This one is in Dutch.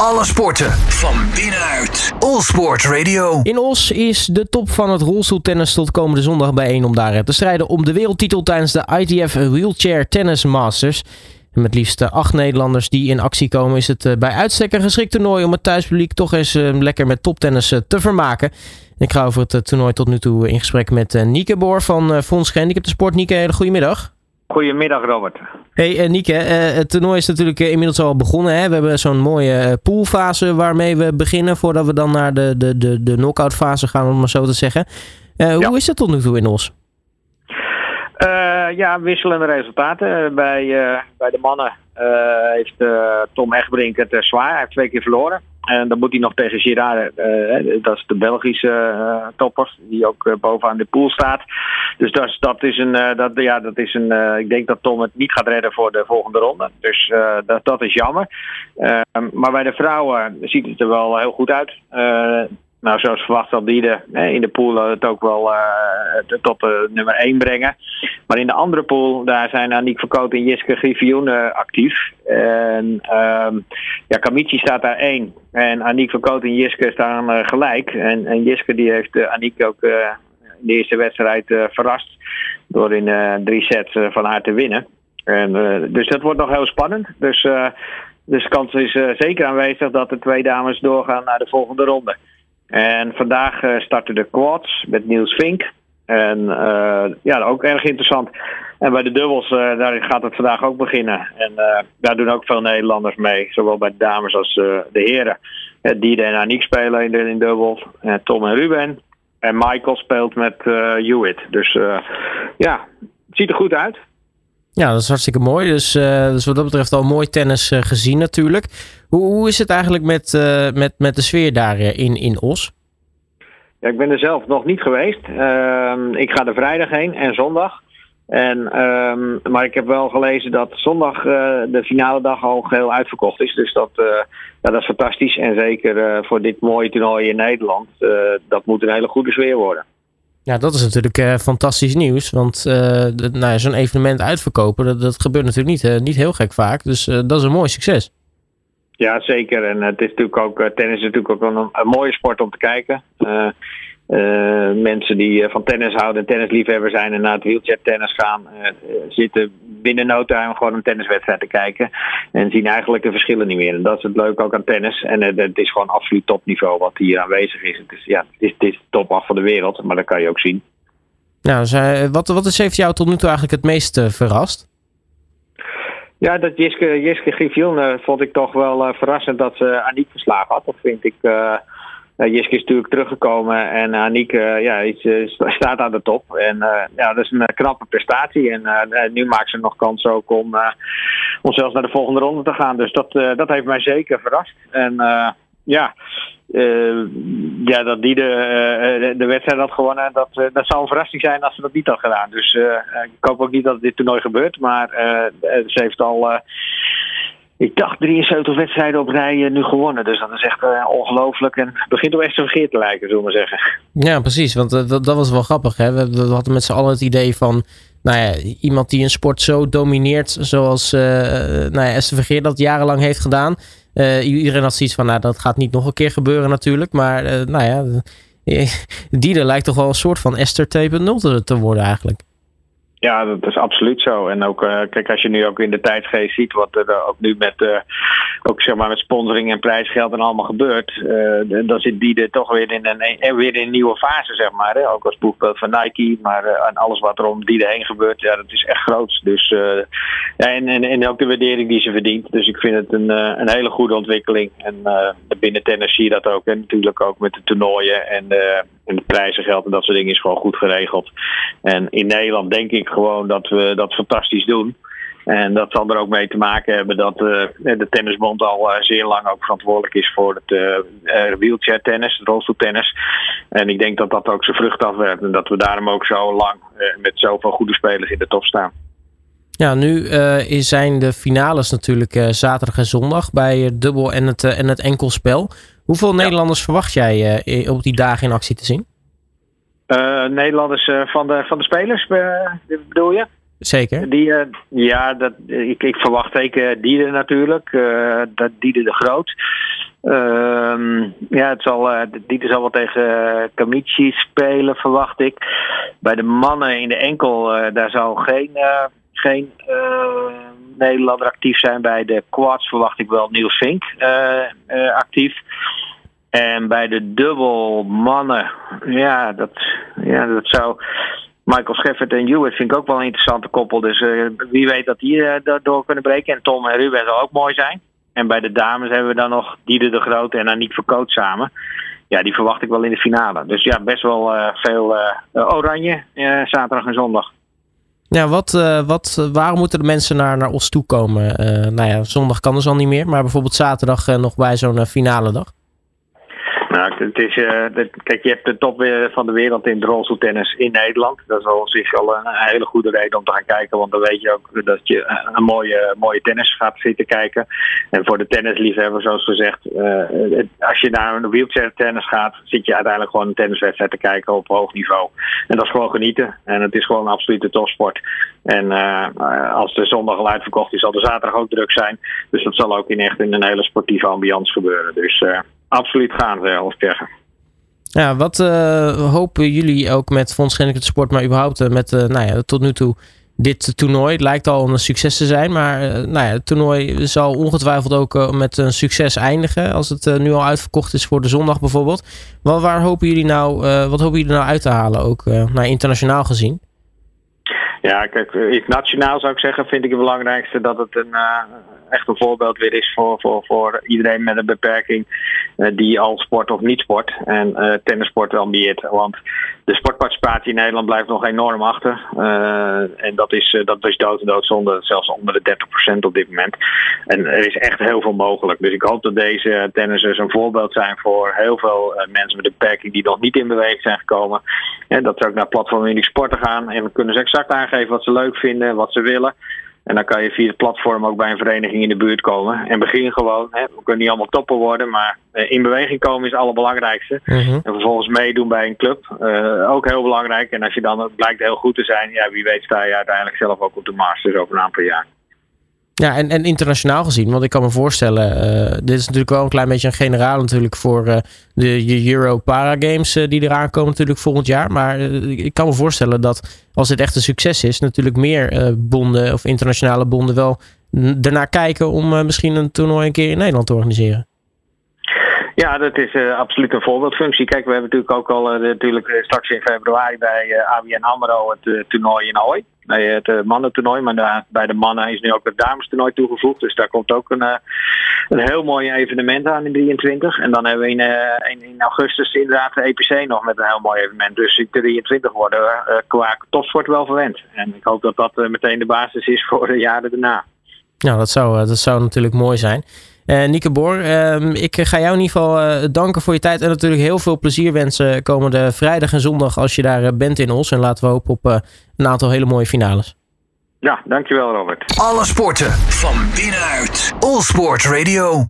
Alle sporten van binnenuit. All Sport Radio. In Os is de top van het rolstoeltennis tot komende zondag bijeen om daar te strijden om de wereldtitel tijdens de ITF Wheelchair Tennis Masters. En met liefst acht Nederlanders die in actie komen is het bij uitstek een geschikt toernooi om het thuispubliek toch eens lekker met toptennis te vermaken. Ik ga over het toernooi tot nu toe in gesprek met Nieke Boor van Fonds Gehandicapten Sport. Nieke, hele goedemiddag. Goedemiddag Robert. Hey uh, Nieke, uh, het toernooi is natuurlijk uh, inmiddels al begonnen. Hè? We hebben zo'n mooie poolfase waarmee we beginnen voordat we dan naar de, de, de, de knock-out fase gaan, om maar zo te zeggen. Ja. Hoe is het tot nu toe in Os? Ja, wisselende resultaten. bij, bij de mannen heeft Tom Egbrink het zwaar. Hij heeft twee keer verloren. En dan moet hij nog tegen Girard, dat is de Belgische uh, topper, die ook bovenaan de pool staat. Dus dat, dat is een, dat, ja, dat is een ik denk dat Tom het niet gaat redden voor de volgende ronde. Dus dat, dat is jammer. maar bij de vrouwen ziet het er wel heel goed uit. Nou, zoals verwacht zal die in de pool het ook wel tot nummer 1 brengen. Maar in de andere pool, daar zijn Aniek Verkoot en Jiske Griffioen uh, actief. En um, ja, Kamichi staat daar 1. En Aniek Verkoot en Jiske staan gelijk. En, en Jiske die heeft Aniek ook in de eerste wedstrijd verrast. Door in drie sets van haar te winnen. En, dus dat wordt nog heel spannend. Dus, dus de kans is zeker aanwezig dat de twee dames doorgaan naar de volgende ronde. En vandaag uh, starten de quads met Niels Vink. En uh, ja, ook erg interessant. En bij de dubbels, uh, daar gaat het vandaag ook beginnen. En daar doen ook veel Nederlanders mee. Zowel bij de dames als de heren. Diede en Aniek spelen in, de, in dubbel. Tom en Ruben. En Michael speelt met Hewitt. Dus ja, het ziet er goed uit. Ja, dat is hartstikke mooi. Dus, dus wat dat betreft al mooi tennis gezien natuurlijk. Hoe, hoe is het eigenlijk met, met, met de sfeer daar in, in Os? Ja, ik ben er zelf nog niet geweest. Ehm, ik ga er vrijdag heen en zondag. En, um, maar ik heb wel gelezen dat zondag de finale dag al geheel uitverkocht is. Dus dat, ja, dat is fantastisch. En zeker voor dit mooie toernooi in Nederland. dat moet een hele goede sfeer worden. Ja, dat is natuurlijk fantastisch nieuws. Want nou zo'n evenement uitverkopen, dat, dat gebeurt natuurlijk niet, niet heel gek vaak. Dus dat is een mooi succes. Ja, zeker. En het is natuurlijk ook, tennis is natuurlijk ook een, mooie sport om te kijken. Uh, mensen die van tennis houden en tennisliefhebber zijn en naar het wheelchair tennis gaan, zitten binnen no time gewoon een tenniswedstrijd te kijken. En zien eigenlijk de verschillen niet meer. En dat is het leuke ook aan tennis. En het is gewoon absoluut topniveau wat hier aanwezig is. Het is, ja, het is, het top af van de wereld, maar dat kan je ook zien. Nou, wat, wat is, heeft jou tot nu toe eigenlijk het meest verrast? Ja, dat Jiske, Jiske Griffioen vond ik toch wel verrassend dat ze Aniek verslagen had. Dat vind ik uh, Jiske is natuurlijk teruggekomen en Aniek ja, is, staat aan de top. En ja, dat is een knappe prestatie. En nu maakt ze nog kans ook om, om zelfs naar de volgende ronde te gaan. Dus dat, dat heeft mij zeker verrast. En ja, ja, dat die de, de wedstrijd had gewonnen, dat, dat zou een verrassing zijn als ze dat niet had gedaan. Dus ik hoop ook niet dat dit toernooi gebeurt. Maar ze heeft al ik dacht 73 wedstrijden op rij nu gewonnen. Dus dat is echt uh, ongelooflijk. En het begint op Esther Vergeer te lijken, zullen we maar zeggen. Ja, precies. Want uh, dat, was wel grappig. Hè? We, hadden met z'n allen het idee van... Nou ja, iemand die een sport zo domineert zoals nou ja, Esther Vergeer dat jarenlang heeft gedaan. iedereen had zoiets van, nou dat gaat niet nog een keer gebeuren natuurlijk. Maar nou ja, die lijkt toch wel een soort van Esther 2.0 te, te worden eigenlijk. Ja, dat is absoluut zo. En ook, uh, kijk, als je nu ook in de tijdsgeest ziet wat er ook nu met, uh, ook zeg maar met sponsoring en prijsgeld en allemaal gebeurt, dan zit die er toch weer in een, weer in een nieuwe fase, zeg maar. Hè? Ook als boekbeeld van Nike, maar en alles wat er om die heen gebeurt, ja, dat is echt groot. Dus, ja, en, en, en ook de waardering die ze verdient. Dus ik vind het een, een hele goede ontwikkeling. En binnen tennis zie je dat ook. En natuurlijk ook met de toernooien en, en de prijzengeld en dat soort dingen is gewoon goed geregeld. En in Nederland denk ik gewoon dat we dat fantastisch doen. En dat zal er ook mee te maken hebben dat uh, de Tennisbond al uh, zeer lang ook verantwoordelijk is voor het uh, wheelchair tennis, het rolstoeltennis. En ik denk dat dat ook zijn vrucht afwerpt en dat we daarom ook zo lang met zoveel goede spelers in de top staan. Ja, nu zijn de finales natuurlijk zaterdag en zondag bij het dubbel en het, en het enkelspel. Hoeveel ja. Nederlanders verwacht jij op die dagen in actie te zien? Uh, Nederlanders uh, van, de, van de spelers, uh, bedoel je? Zeker. Die, ja, dat, ik, ik verwacht zeker Diede natuurlijk. dat Diede de Groot. Ehm, ja, het zal, uh, Dieter zal wel tegen Kamichi spelen, verwacht ik. Bij de mannen in de enkel, daar zou geen, geen Nederlander actief zijn. Bij de quads verwacht ik wel Niels Vink actief. En bij de dubbel mannen, ja, dat, ja, dat zou. Michael Scheffert en Hewitt vind ik ook wel een interessante koppel. Dus wie weet dat die uh, door kunnen breken. En Tom en Ruben zal ook mooi zijn. En bij de dames hebben we dan nog Diede de Grote en Aniek Verkoot samen. Ja, die verwacht ik wel in de finale. Dus ja, best wel veel oranje zaterdag en zondag. Ja, wat, wat, waarom moeten de mensen naar, naar Os toe komen? nou ja, zondag kan dus al niet meer. Maar bijvoorbeeld zaterdag nog bij zo'n finale dag. Het is, uh, kijk, je hebt de top van de wereld in de tennis in Nederland. Dat is al zich al een, hele goede reden om te gaan kijken. Want dan weet je ook dat je een mooie, mooie tennis gaat zitten kijken. En voor de tennisliefhebber, zoals gezegd, uh, als je naar een wheelchair tennis gaat, zit je uiteindelijk gewoon een tenniswedstrijd te kijken op hoog niveau. En dat is gewoon genieten. En het is gewoon een absolute topsport. En uh, als de zondag al uitverkocht is, zal de zaterdag ook druk zijn. Dus dat zal ook in echt in een hele sportieve ambiance gebeuren. Dus absoluut gaan, wil ik zeggen. Ja, wat uh, hopen jullie ook met Fonds het Sport, maar überhaupt uh, met uh, nou ja, tot nu toe dit toernooi? Het lijkt al een succes te zijn, maar nou ja, het toernooi zal ongetwijfeld ook met een succes eindigen. Als het nu al uitverkocht is voor de zondag bijvoorbeeld. Wel, waar hopen jullie nou, wat hopen jullie nou uit te halen, ook naar internationaal gezien? Ja, kijk, nationaal zou ik zeggen, vind ik het belangrijkste dat het een, echt een voorbeeld weer is voor, voor, voor iedereen met een beperking uh, die al sport of niet sport. En uh, tennissport wel meer. Want de sportparticipatie in Nederland blijft nog enorm achter. Uh, en dat is, dat is dood en doodzonde, zelfs onder de 30% op dit moment. En er is echt heel veel mogelijk. Dus ik hoop dat deze tennissers een voorbeeld zijn voor heel veel mensen met een beperking die nog niet in beweging zijn gekomen. En dat ze ook naar platform Unique Sporten gaan en kunnen ze exact aangeven wat ze leuk vinden, wat ze willen. En dan kan je via het platform ook bij een vereniging in de buurt komen. En begin gewoon. Hè. We kunnen niet allemaal toppen worden, maar eh, in beweging komen is het allerbelangrijkste. Mhm. En vervolgens meedoen bij een club. Uh, ook heel belangrijk. En als je dan blijkt heel goed te zijn, ja, wie weet sta je uiteindelijk zelf ook op de Masters over een aantal jaar. Ja, en, en internationaal gezien, want ik kan me voorstellen, uh, dit is natuurlijk wel een klein beetje een generaal natuurlijk voor uh, de Euro Para Games uh, die eraan komen natuurlijk volgend jaar. Maar ik kan me voorstellen dat als dit echt een succes is, natuurlijk meer bonden of internationale bonden wel ernaar kijken om misschien een toernooi een keer in Nederland te organiseren. Ja, dat is absoluut een voorbeeldfunctie. Kijk, we hebben natuurlijk ook al natuurlijk straks in februari bij uh, ABN AMRO het toernooi in Ahoy bij het uh, mannentoernooi. Maar bij de mannen is nu ook het damestoernooi toegevoegd. Dus daar komt ook een, uh, een heel mooi evenement aan in 23. En dan hebben we in, uh, in, in, augustus inderdaad de EPC nog met een heel mooi evenement. Dus in 23 worden we qua topsport wel verwend. En ik hoop dat dat meteen de basis is voor de jaren daarna. Nou, dat zou, dat zou natuurlijk mooi zijn. Uh, Nieke Boor, uh, ik ga jou in ieder geval uh, danken voor je tijd. En natuurlijk heel veel plezier wensen komende vrijdag en zondag als je daar uh, bent in Os. En laten we hopen op een aantal hele mooie finales. Ja, dankjewel Robert. Alle sporten van binnenuit. All Sport Radio.